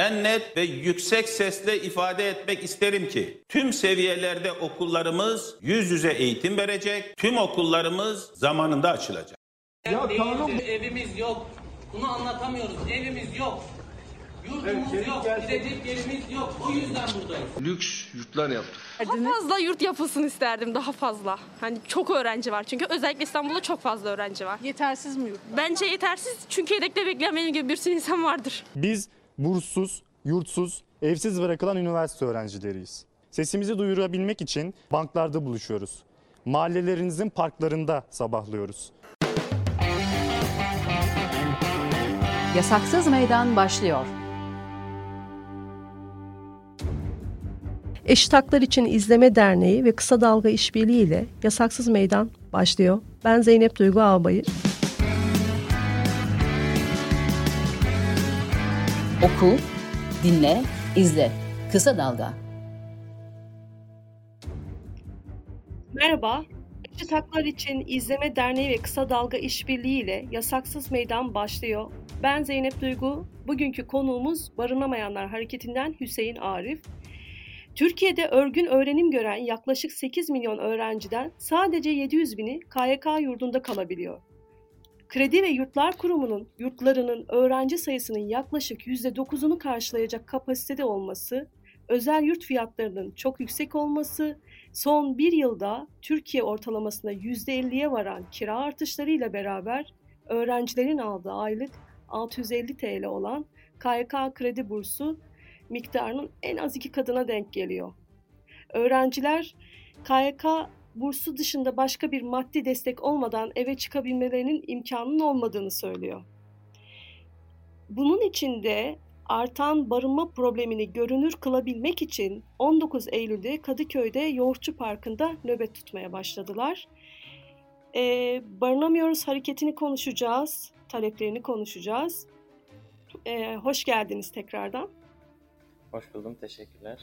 en net ve yüksek sesle ifade etmek isterim ki tüm seviyelerde okullarımız yüz yüze eğitim verecek, tüm okullarımız zamanında açılacak. Ya kanun Değildir, evimiz yok. Bunu anlatamıyoruz. Evimiz yok. Yurdumuz Evet, yok. Gidecek yerimiz yok. O yüzden buradayız. lüks yurtlar yaptık. Daha fazla yurt yapılsın isterdim daha fazla. Hani çok öğrenci var çünkü özellikle İstanbul'da çok fazla öğrenci var. Yetersiz mi yurt? Bence yetersiz çünkü yedekte bekleyen benim gibi bir sürü insan vardır. Biz burssuz, yurtsuz, evsiz bırakılan üniversite öğrencileriyiz. Sesimizi duyurabilmek için banklarda buluşuyoruz. Mahallelerinizin parklarında sabahlıyoruz. Yasaksız Meydan başlıyor. Eşit Haklar İçin İzleme Derneği ve Kısa Dalga İşbirliği ile Yasaksız Meydan başlıyor. Ben Zeynep Duygu Ağbayır. Oku, dinle, izle. Kısa Dalga. Merhaba. Eşit Haklar İçin İzleme Derneği ve Kısa Dalga İşbirliği ile Yasaksız Meydan başlıyor. Ben Zeynep Duygu. Bugünkü konuğumuz Barınamayanlar Hareketi'nden Hüseyin Arif. Türkiye'de örgün öğrenim gören yaklaşık 8 milyon öğrenciden sadece 700 bini KYK yurdunda kalabiliyor. Kredi ve Yurtlar Kurumu'nun yurtlarının öğrenci sayısının yaklaşık %9'unu karşılayacak kapasitede olması, özel yurt fiyatlarının çok yüksek olması, son bir yılda Türkiye ortalamasına %50'ye varan kira artışlarıyla beraber öğrencilerin aldığı aylık 650 TL olan KYK kredi bursu miktarının en az iki katına denk geliyor. Öğrenciler KYK bursu dışında başka bir maddi destek olmadan eve çıkabilmelerinin imkanının olmadığını söylüyor. Bunun için de artan barınma problemini görünür kılabilmek için 19 Eylül'de Kadıköy'de Yoğurtçu Parkı'nda nöbet tutmaya başladılar. Ee, barınamıyoruz hareketini konuşacağız, taleplerini konuşacağız. Ee, hoş geldiniz tekrardan. Hoş buldum, teşekkürler.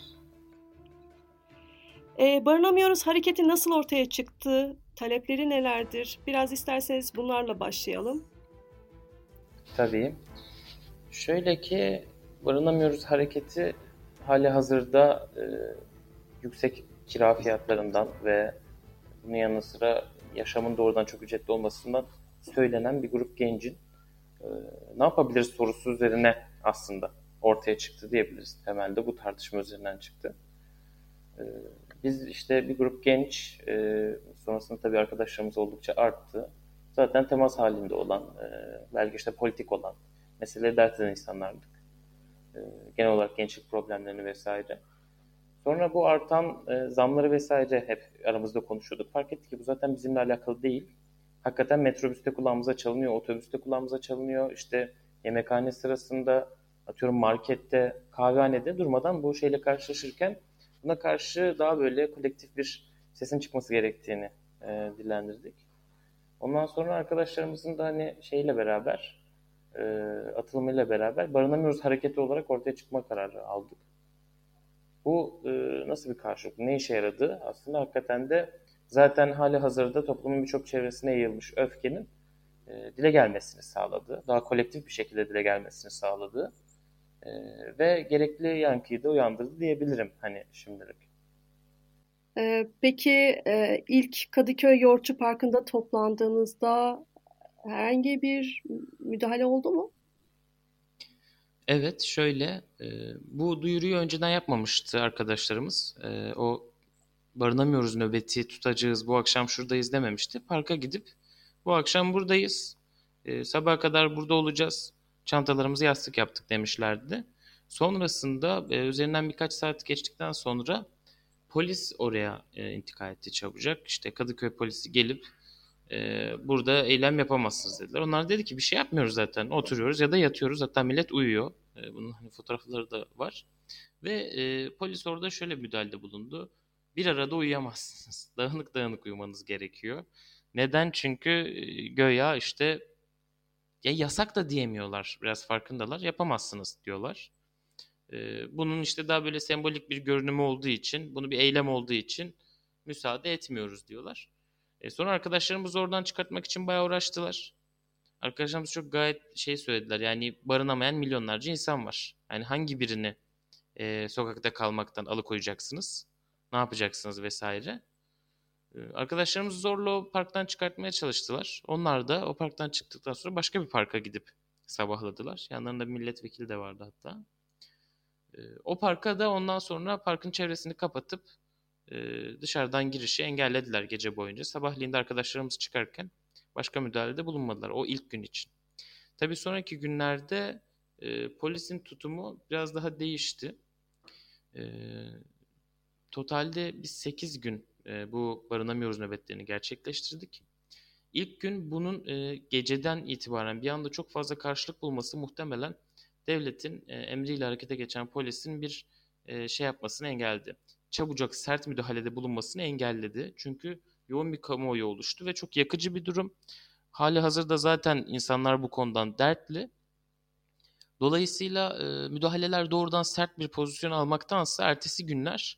Ee, barınamıyoruz hareketi nasıl ortaya çıktı? Talepleri nelerdir? Biraz isterseniz bunlarla başlayalım. Tabii. Şöyle ki, barınamıyoruz hareketi hali hazırda e, yüksek kira fiyatlarından ve bunun yanı sıra yaşamın doğrudan çok ücretli olmasından söylenen bir grup gencin e, ne yapabiliriz sorusu üzerine aslında ortaya çıktı diyebiliriz. Temelde bu tartışma üzerinden çıktı. E, biz işte bir grup genç, e, sonrasında tabii arkadaşlarımız oldukça arttı. Zaten temas halinde olan, e, belki işte politik olan, meseleleri dert eden insanlardık. E, genel olarak gençlik problemlerini vesaire. Sonra bu artan e, zamları vesaire hep aramızda konuşuyorduk. Fark ettik ki bu zaten bizimle alakalı değil. Hakikaten metrobüste kulağımıza çalınıyor, otobüste kulağımıza çalınıyor. İşte yemekhane sırasında, atıyorum markette, kahvehanede durmadan bu şeyle karşılaşırken buna karşı daha böyle kolektif bir sesin çıkması gerektiğini e, dillendirdik. Ondan sonra arkadaşlarımızın da hani şeyle beraber, e, atılımıyla beraber barınamıyoruz hareketi olarak ortaya çıkma kararı aldık. Bu e, nasıl bir karşılık, ne işe yaradı? Aslında hakikaten de zaten hali hazırda toplumun birçok çevresine yayılmış öfkenin e, dile gelmesini sağladı. Daha kolektif bir şekilde dile gelmesini sağladı. E, ve gerekli yankıyı da uyandırdı diyebilirim hani şimdilik. Ee, peki e, ilk Kadıköy Yoğurtçu Parkı'nda toplandığınızda herhangi bir müdahale oldu mu? Evet, şöyle, e, bu duyuruyu önceden yapmamıştı arkadaşlarımız. E, o barınamıyoruz nöbeti tutacağız, bu akşam şuradayız dememişti. Parka gidip bu akşam buradayız, sabaha kadar burada olacağız, çantalarımızı yastık yaptık demişlerdi. Sonrasında e, üzerinden birkaç saat geçtikten sonra polis oraya e, intikal etti çabucak. İşte Kadıköy polisi gelip e, burada eylem yapamazsınız dediler. Onlar dedi ki bir şey yapmıyoruz zaten. Oturuyoruz ya da yatıyoruz. Hatta millet uyuyor. E, bunun hani fotoğrafları da var. Ve e, polis orada şöyle müdahalede bulundu. Bir arada uyuyamazsınız. Dağınık dağınık uyumanız gerekiyor. Neden? Çünkü e, göya işte ya yasak da diyemiyorlar. Biraz farkındalar. Yapamazsınız diyorlar. E, bunun işte daha böyle sembolik bir görünümü olduğu için, bunu bir eylem olduğu için müsaade etmiyoruz diyorlar. E sonra arkadaşlarımız oradan çıkartmak için bayağı uğraştılar. arkadaşlarımız çok gayet şey söylediler. Yani barınamayan milyonlarca insan var. Yani hangi birini e, sokakta kalmaktan alıkoyacaksınız? Ne yapacaksınız vesaire. E, arkadaşlarımız zorla o parktan çıkartmaya çalıştılar. Onlar da o parktan çıktıktan sonra başka bir parka gidip sabahladılar. Yanlarında bir milletvekili de vardı hatta. E, o parka da ondan sonra parkın çevresini kapatıp e, dışarıdan girişi engellediler gece boyunca. Sabahleyin de arkadaşlarımız çıkarken başka müdahalede bulunmadılar o ilk gün için. Tabii sonraki günlerde e, polisin tutumu biraz daha değişti. E, totalde biz 8 gün e, bu barınamıyoruz nöbetlerini gerçekleştirdik. İlk gün bunun e, geceden itibaren bir anda çok fazla karşılık bulması muhtemelen devletin e, emriyle harekete geçen polisin bir şey yapmasını engelledi. Çabucak sert müdahalede bulunmasını engelledi. Çünkü yoğun bir kamuoyu oluştu ve çok yakıcı bir durum. Hali hazırda zaten insanlar bu konudan dertli. Dolayısıyla müdahaleler doğrudan sert bir pozisyon almaktansa ertesi günler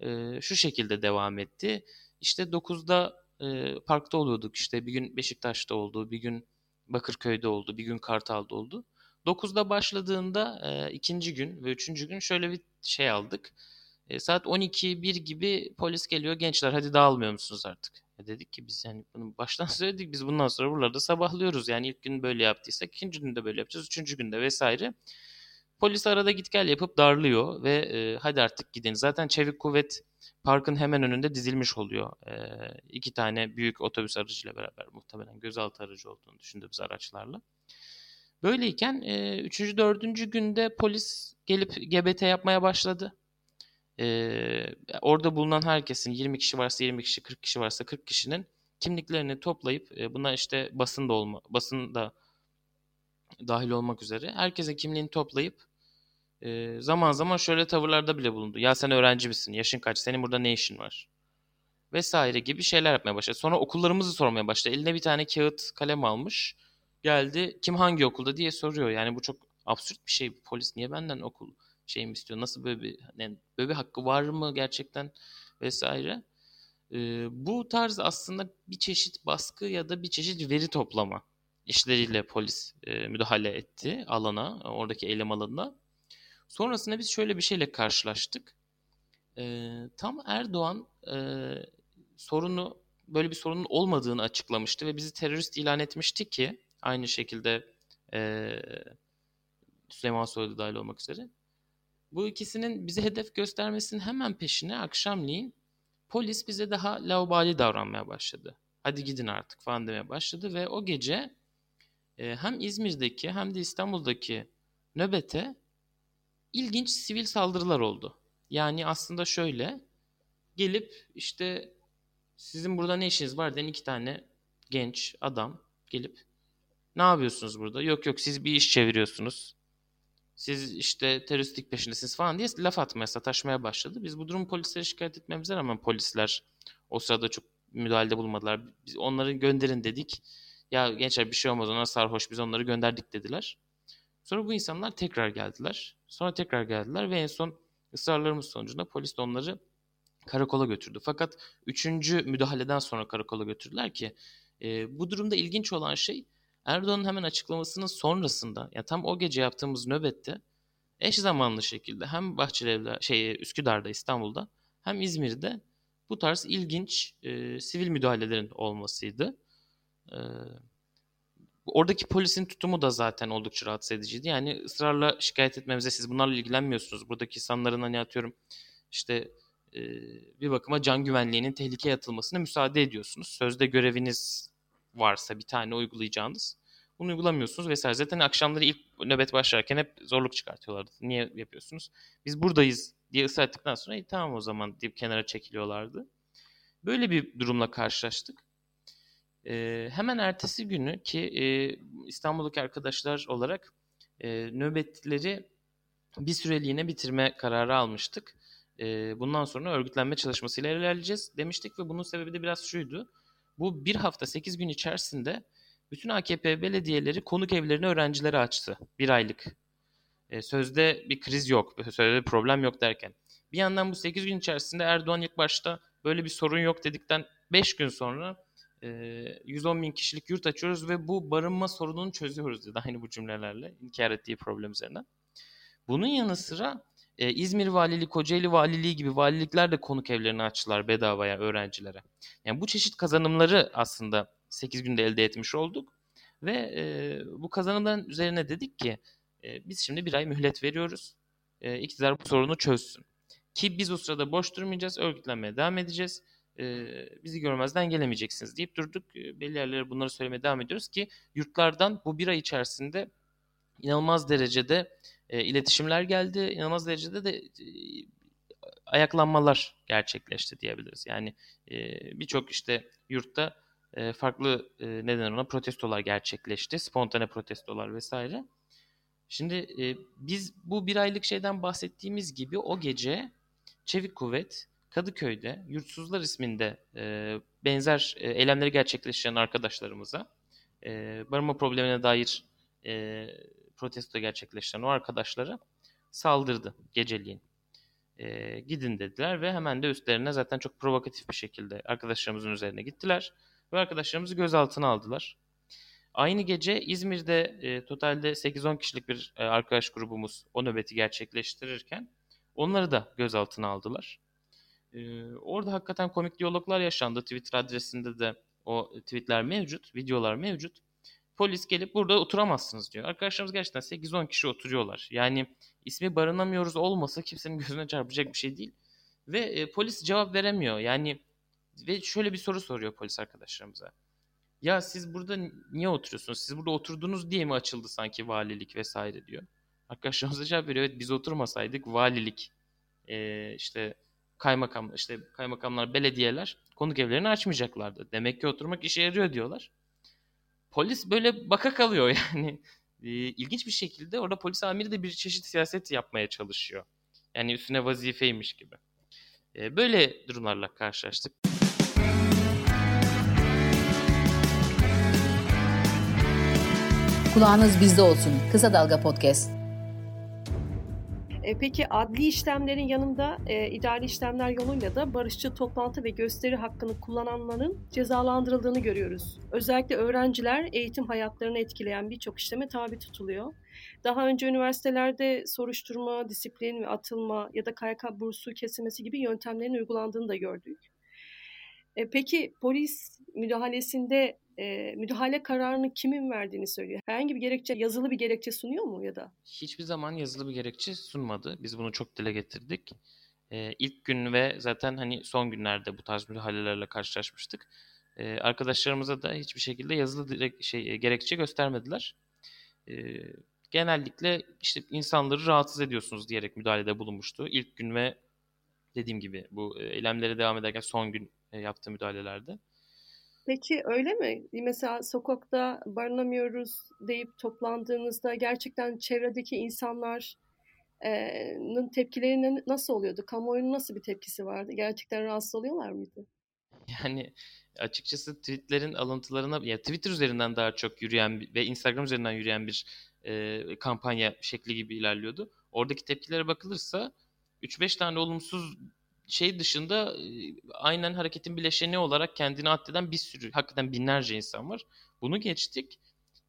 e, şu şekilde devam etti. İşte 9'da e, parkta oluyorduk işte bir gün Beşiktaş'ta oldu, bir gün Bakırköy'de oldu, bir gün Kartal'da oldu. 9'da başladığında e, ikinci gün ve üçüncü gün şöyle bir şey aldık. E, saat 12-1 gibi polis geliyor gençler hadi dağılmıyor musunuz artık? E dedik ki biz yani bunu baştan söyledik biz bundan sonra buralarda sabahlıyoruz. Yani ilk gün böyle yaptıysak ikinci günde böyle yapacağız, üçüncü günde vesaire. Polis arada git gel yapıp darlıyor ve e, hadi artık gidin. Zaten çevik kuvvet parkın hemen önünde dizilmiş oluyor. E, iki tane büyük otobüs aracıyla beraber muhtemelen gözaltı aracı olduğunu düşündüğümüz araçlarla. Böyleyken e, üçüncü, dördüncü günde polis gelip GBT yapmaya başladı. E, orada bulunan herkesin 20 kişi varsa 20 kişi, 40 kişi varsa 40 kişinin kimliklerini toplayıp e, buna işte basın da olma, basın da dahil olmak üzere herkesin kimliğini toplayıp e, zaman zaman şöyle tavırlarda bile bulundu. Ya sen öğrenci misin? Yaşın kaç? Senin burada ne işin var? Vesaire gibi şeyler yapmaya başladı. Sonra okullarımızı sormaya başladı. Eline bir tane kağıt kalem almış. Geldi kim hangi okulda diye soruyor. Yani bu çok absürt bir şey. Polis niye benden okul şey mi istiyor? Nasıl böyle bir yani böyle bir hakkı var mı gerçekten vesaire. E, bu tarz aslında bir çeşit baskı ya da bir çeşit veri toplama işleriyle polis e, müdahale etti alana, oradaki eylem alanına. Sonrasında biz şöyle bir şeyle karşılaştık. E, tam Erdoğan e, sorunu böyle bir sorunun olmadığını açıklamıştı ve bizi terörist ilan etmişti ki aynı şekilde e, Süleyman Soylu dahil olmak üzere. Bu ikisinin bize hedef göstermesinin hemen peşine akşamleyin polis bize daha laubali davranmaya başladı. Hadi gidin artık falan demeye başladı ve o gece e, hem İzmir'deki hem de İstanbul'daki nöbete ilginç sivil saldırılar oldu. Yani aslında şöyle gelip işte sizin burada ne işiniz var diyen iki tane genç adam gelip ne yapıyorsunuz burada? Yok yok siz bir iş çeviriyorsunuz. Siz işte teröristlik peşindesiniz falan diye laf atmaya, sataşmaya başladı. Biz bu durumu polislere şikayet etmemize rağmen polisler o sırada çok müdahalede bulunmadılar. Biz onları gönderin dedik. Ya gençler bir şey olmaz ona sarhoş biz onları gönderdik dediler. Sonra bu insanlar tekrar geldiler. Sonra tekrar geldiler ve en son ısrarlarımız sonucunda polis de onları karakola götürdü. Fakat üçüncü müdahaleden sonra karakola götürdüler ki e, bu durumda ilginç olan şey Erdoğan'ın hemen açıklamasının sonrasında ya tam o gece yaptığımız nöbette eş zamanlı şekilde hem Bahçelievler şey Üsküdar'da İstanbul'da hem İzmir'de bu tarz ilginç e, sivil müdahalelerin olmasıydı. E, oradaki polisin tutumu da zaten oldukça rahatsız ediciydi. Yani ısrarla şikayet etmemize siz bunlarla ilgilenmiyorsunuz. Buradaki insanların hani atıyorum işte e, bir bakıma can güvenliğinin tehlikeye atılmasına müsaade ediyorsunuz. Sözde göreviniz varsa bir tane uygulayacağınız bunu uygulamıyorsunuz vesaire. Zaten akşamları ilk nöbet başlarken hep zorluk çıkartıyorlardı. Niye yapıyorsunuz? Biz buradayız diye ısrar ettikten sonra e, tamam o zaman deyip kenara çekiliyorlardı. Böyle bir durumla karşılaştık. Ee, hemen ertesi günü ki e, İstanbul'daki arkadaşlar olarak e, nöbetleri bir süreliğine bitirme kararı almıştık. E, bundan sonra örgütlenme çalışmasıyla ilerleyeceğiz demiştik ve bunun sebebi de biraz şuydu. Bu bir hafta 8 gün içerisinde bütün AKP belediyeleri konuk evlerini öğrencilere açtı. Bir aylık. E, sözde bir kriz yok, sözde bir problem yok derken. Bir yandan bu 8 gün içerisinde Erdoğan ilk başta böyle bir sorun yok dedikten 5 gün sonra e, 110 bin kişilik yurt açıyoruz ve bu barınma sorununu çözüyoruz dedi aynı bu cümlelerle inkar ettiği problem üzerinden. Bunun yanı sıra e, İzmir Valiliği, Kocaeli Valiliği gibi valilikler de konuk evlerini açtılar bedavaya öğrencilere. Yani bu çeşit kazanımları aslında 8 günde elde etmiş olduk. Ve e, bu kazanımların üzerine dedik ki e, biz şimdi bir ay mühlet veriyoruz. E, iktidar bu sorunu çözsün. Ki biz o sırada boş durmayacağız, örgütlenmeye devam edeceğiz. Bizi görmezden gelemeyeceksiniz deyip durduk. Belli yerlere bunları söylemeye devam ediyoruz ki yurtlardan bu bir ay içerisinde inanılmaz derecede e, iletişimler geldi. İnanılmaz derecede de e, ayaklanmalar gerçekleşti diyebiliriz. Yani e, birçok işte yurtta e, farklı e, neden ona protestolar gerçekleşti. Spontane protestolar vesaire. Şimdi e, biz bu bir aylık şeyden bahsettiğimiz gibi o gece Çevik Kuvvet Kadıköy'de Yurtsuzlar isminde e, benzer e, eylemleri gerçekleştiren arkadaşlarımıza e, barınma problemine dair e, protesto gerçekleştiren o arkadaşlara saldırdı geceliğin. E, gidin dediler ve hemen de üstlerine zaten çok provokatif bir şekilde arkadaşlarımızın üzerine gittiler ve arkadaşlarımızı gözaltına aldılar. Aynı gece İzmir'de e, totalde 8-10 kişilik bir e, arkadaş grubumuz o nöbeti gerçekleştirirken onları da gözaltına aldılar. E, orada hakikaten komik diyaloglar yaşandı. Twitter adresinde de o tweetler mevcut, videolar mevcut. Polis gelip burada oturamazsınız diyor. Arkadaşlarımız gerçekten 8-10 kişi oturuyorlar. Yani ismi barınamıyoruz olmasa kimsenin gözüne çarpacak bir şey değil. Ve e, polis cevap veremiyor. Yani ve şöyle bir soru soruyor polis arkadaşlarımıza. Ya siz burada niye oturuyorsunuz? Siz burada oturdunuz diye mi açıldı sanki valilik vesaire diyor. Arkadaşlarımıza cevap veriyor. Evet biz oturmasaydık valilik e, işte kaymakam işte kaymakamlar belediyeler konuk evlerini açmayacaklardı. Demek ki oturmak işe yarıyor diyorlar. Polis böyle baka kalıyor yani. E, ilginç bir şekilde orada polis amiri de bir çeşit siyaset yapmaya çalışıyor. Yani üstüne vazifeymiş gibi. E, böyle durumlarla karşılaştık. Kulağınız bizde olsun. Kısa Dalga Podcast. E, peki adli işlemlerin yanında e, idari işlemler yoluyla da barışçı toplantı ve gösteri hakkını kullananların cezalandırıldığını görüyoruz. Özellikle öğrenciler eğitim hayatlarını etkileyen birçok işleme tabi tutuluyor. Daha önce üniversitelerde soruşturma, disiplin ve atılma ya da KYK bursu kesilmesi gibi yöntemlerin uygulandığını da gördük. E, peki polis müdahalesinde e, müdahale kararını kimin verdiğini söylüyor. Herhangi bir gerekçe, yazılı bir gerekçe sunuyor mu ya da? Hiçbir zaman yazılı bir gerekçe sunmadı. Biz bunu çok dile getirdik. Ee, ilk gün ve zaten hani son günlerde bu tarz müdahalelerle karşılaşmıştık. Ee, arkadaşlarımıza da hiçbir şekilde yazılı direkt şey gerekçe göstermediler. Ee, genellikle işte insanları rahatsız ediyorsunuz diyerek müdahalede bulunmuştu. İlk gün ve dediğim gibi bu eylemlere devam ederken son gün yaptığı müdahalelerde. Peki öyle mi? Mesela sokakta barınamıyoruz deyip toplandığınızda gerçekten çevredeki insanların tepkileri nasıl oluyordu? Kamuoyunun nasıl bir tepkisi vardı? Gerçekten rahatsız oluyorlar mıydı? Yani açıkçası tweetlerin alıntılarına, ya Twitter üzerinden daha çok yürüyen ve Instagram üzerinden yürüyen bir e, kampanya şekli gibi ilerliyordu. Oradaki tepkilere bakılırsa 3-5 tane olumsuz şey dışında aynen hareketin bileşeni olarak kendini addeden bir sürü hakikaten binlerce insan var. Bunu geçtik.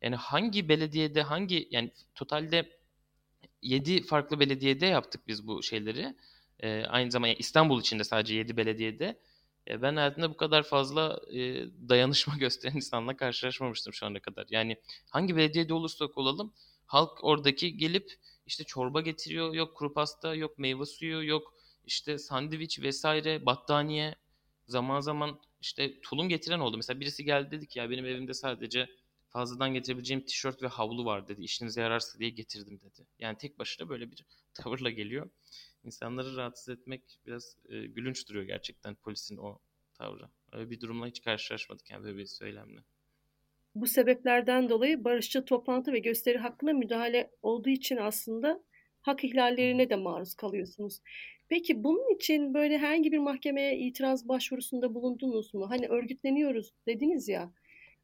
Yani hangi belediyede hangi yani totalde 7 farklı belediyede yaptık biz bu şeyleri. Ee, aynı zamanda İstanbul içinde sadece 7 belediyede. Ee, ben hayatımda bu kadar fazla e, dayanışma gösteren insanla karşılaşmamıştım şu ana kadar. Yani hangi belediyede olursak olalım halk oradaki gelip işte çorba getiriyor, yok kuru pasta, yok meyve suyu, yok işte sandviç vesaire, battaniye, zaman zaman işte tulum getiren oldu. Mesela birisi geldi dedi ki ya benim evimde sadece fazladan getirebileceğim tişört ve havlu var dedi. İşinize yararsa diye getirdim dedi. Yani tek başına böyle bir tavırla geliyor. İnsanları rahatsız etmek biraz e, gülünç duruyor gerçekten polisin o tavrı. Öyle bir durumla hiç karşılaşmadık yani böyle bir söylemle. Bu sebeplerden dolayı barışçı toplantı ve gösteri hakkına müdahale olduğu için aslında hak ihlallerine de maruz kalıyorsunuz. Peki bunun için böyle herhangi bir mahkemeye itiraz başvurusunda bulundunuz mu? Hani örgütleniyoruz dediniz ya.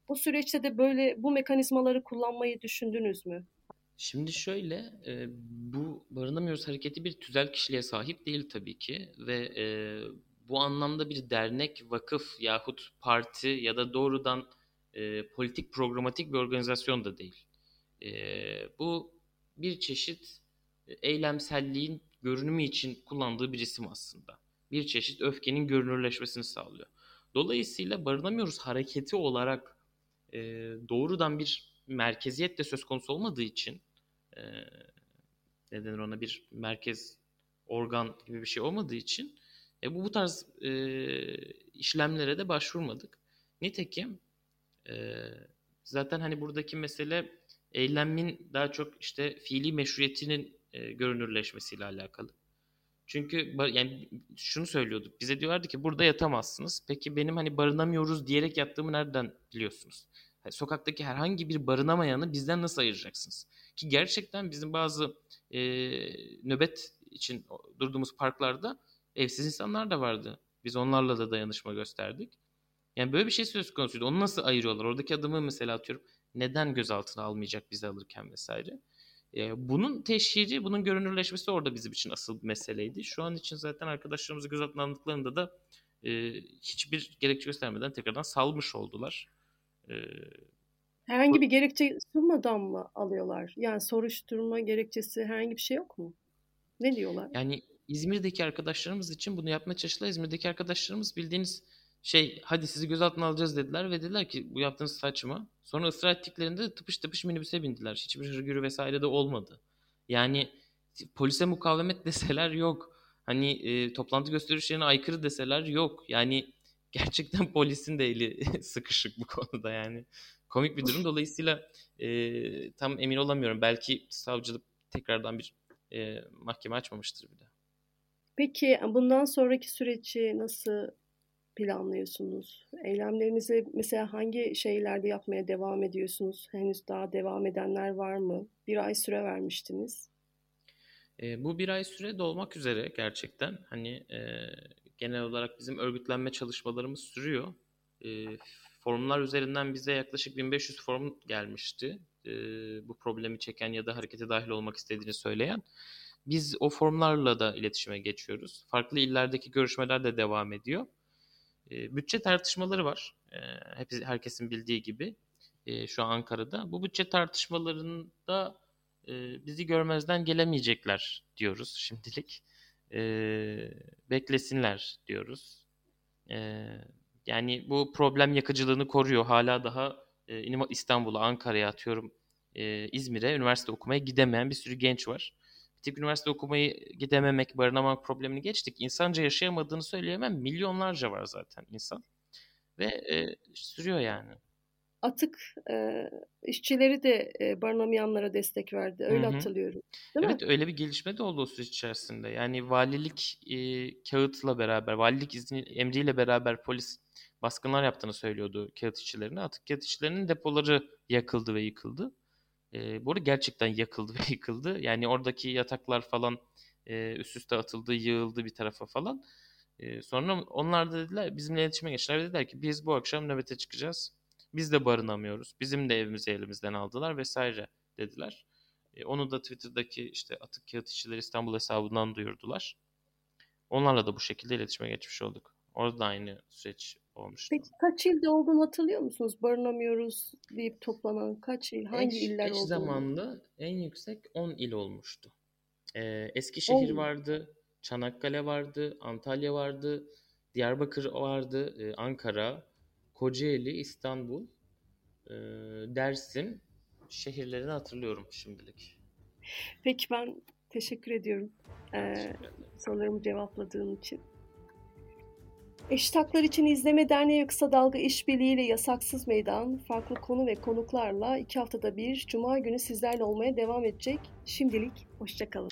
Bu süreçte de böyle bu mekanizmaları kullanmayı düşündünüz mü? Şimdi şöyle, e, bu barınamıyoruz hareketi bir tüzel kişiliğe sahip değil tabii ki ve e, bu anlamda bir dernek, vakıf yahut parti ya da doğrudan e, politik programatik bir organizasyon da değil. E, bu bir çeşit eylemselliğin görünümü için kullandığı bir isim aslında. Bir çeşit öfkenin görünürleşmesini sağlıyor. Dolayısıyla barınamıyoruz hareketi olarak e, doğrudan bir merkeziyet de söz konusu olmadığı için e, neden ona bir merkez organ gibi bir şey olmadığı için e, bu bu tarz e, işlemlere de başvurmadık. Nitekim e, zaten hani buradaki mesele eylemin daha çok işte fiili meşruiyetinin e, görünürleşmesiyle alakalı. Çünkü yani şunu söylüyorduk. Bize diyorlardı ki burada yatamazsınız. Peki benim hani barınamıyoruz diyerek yattığımı nereden biliyorsunuz? Yani sokaktaki herhangi bir barınamayanı bizden nasıl ayıracaksınız? Ki gerçekten bizim bazı e, nöbet için durduğumuz parklarda evsiz insanlar da vardı. Biz onlarla da dayanışma gösterdik. Yani böyle bir şey söz konusuydu. Onu nasıl ayırıyorlar? Oradaki adımı mesela atıyorum neden gözaltına almayacak bizi alırken vesaire. E, bunun teşhiri, bunun görünürleşmesi orada bizim için asıl meseleydi. Şu an için zaten arkadaşlarımızı gözaltına aldıklarında da e, hiçbir gerekçe göstermeden tekrardan salmış oldular. E, herhangi bir gerekçe sunmadan mı alıyorlar? Yani soruşturma gerekçesi herhangi bir şey yok mu? Ne diyorlar? Yani İzmir'deki arkadaşlarımız için bunu yapmaya çalıştılar. İzmir'deki arkadaşlarımız bildiğiniz şey hadi sizi gözaltına alacağız dediler ve dediler ki bu yaptığınız saçma. Sonra ısrar ettiklerinde tıpış tıpış minibüse bindiler. Hiçbir hırgürü vesaire de olmadı. Yani polise mukavemet deseler yok. Hani e, toplantı gösterişlerine aykırı deseler yok. Yani gerçekten polisin de eli sıkışık bu konuda yani. Komik bir durum. Dolayısıyla e, tam emin olamıyorum. Belki savcılık tekrardan bir e, mahkeme açmamıştır bir de. Peki bundan sonraki süreci nasıl planlıyorsunuz? Eylemlerinizi mesela hangi şeylerde yapmaya devam ediyorsunuz? Henüz daha devam edenler var mı? Bir ay süre vermiştiniz. E, bu bir ay süre dolmak üzere gerçekten. Hani e, genel olarak bizim örgütlenme çalışmalarımız sürüyor. E, forumlar üzerinden bize yaklaşık 1500 forum gelmişti. E, bu problemi çeken ya da harekete dahil olmak istediğini söyleyen. Biz o formlarla da iletişime geçiyoruz. Farklı illerdeki görüşmeler de devam ediyor. E, bütçe tartışmaları var. E, hep herkesin bildiği gibi e, şu an Ankara'da. Bu bütçe tartışmalarında e, bizi görmezden gelemeyecekler diyoruz şimdilik. E, beklesinler diyoruz. Yani bu problem yakıcılığını koruyor. Hala daha e, İstanbul'a, Ankara'ya atıyorum İzmir'e üniversite okumaya gidemeyen bir sürü genç var tek üniversite okumayı gidememek, barınamamak problemini geçtik. İnsanca yaşayamadığını söyleyemem. Milyonlarca var zaten insan. Ve e, sürüyor yani. Atık e, işçileri de e, barınamayanlara destek verdi. Öyle Hı-hı. hatırlıyorum. Değil evet mi? öyle bir gelişme de oldu o süreç içerisinde. Yani valilik e, kağıtla beraber, valilik izni, emriyle beraber polis baskınlar yaptığını söylüyordu kağıt işçilerine. Atık kağıt işçilerinin depoları yakıldı ve yıkıldı. E, bu arada gerçekten yakıldı ve yıkıldı. Yani oradaki yataklar falan e, üst üste atıldı, yığıldı bir tarafa falan. E, sonra onlar da dediler, bizimle iletişime geçtiler dediler ki biz bu akşam nöbete çıkacağız. Biz de barınamıyoruz. Bizim de evimizi elimizden aldılar vesaire dediler. E, onu da Twitter'daki işte Atık Kağıt İşçileri İstanbul hesabından duyurdular. Onlarla da bu şekilde iletişime geçmiş olduk. Orada da aynı süreç olmuştu. Peki kaç ilde olduğunu hatırlıyor musunuz? Barınamıyoruz deyip toplanan kaç il, hangi eş, iller eş olduğunu? zamanlı en yüksek 10 il olmuştu. Ee, Eskişehir On. vardı, Çanakkale vardı, Antalya vardı, Diyarbakır vardı, e, Ankara, Kocaeli, İstanbul, e, Dersim şehirlerini hatırlıyorum şimdilik. Peki ben teşekkür ediyorum. Ee, sorularımı cevapladığın için. Eşit Haklar İçin İzleme Derneği Kısa Dalga İşbirliği ile Yasaksız Meydan farklı konu ve konuklarla iki haftada bir Cuma günü sizlerle olmaya devam edecek. Şimdilik hoşçakalın.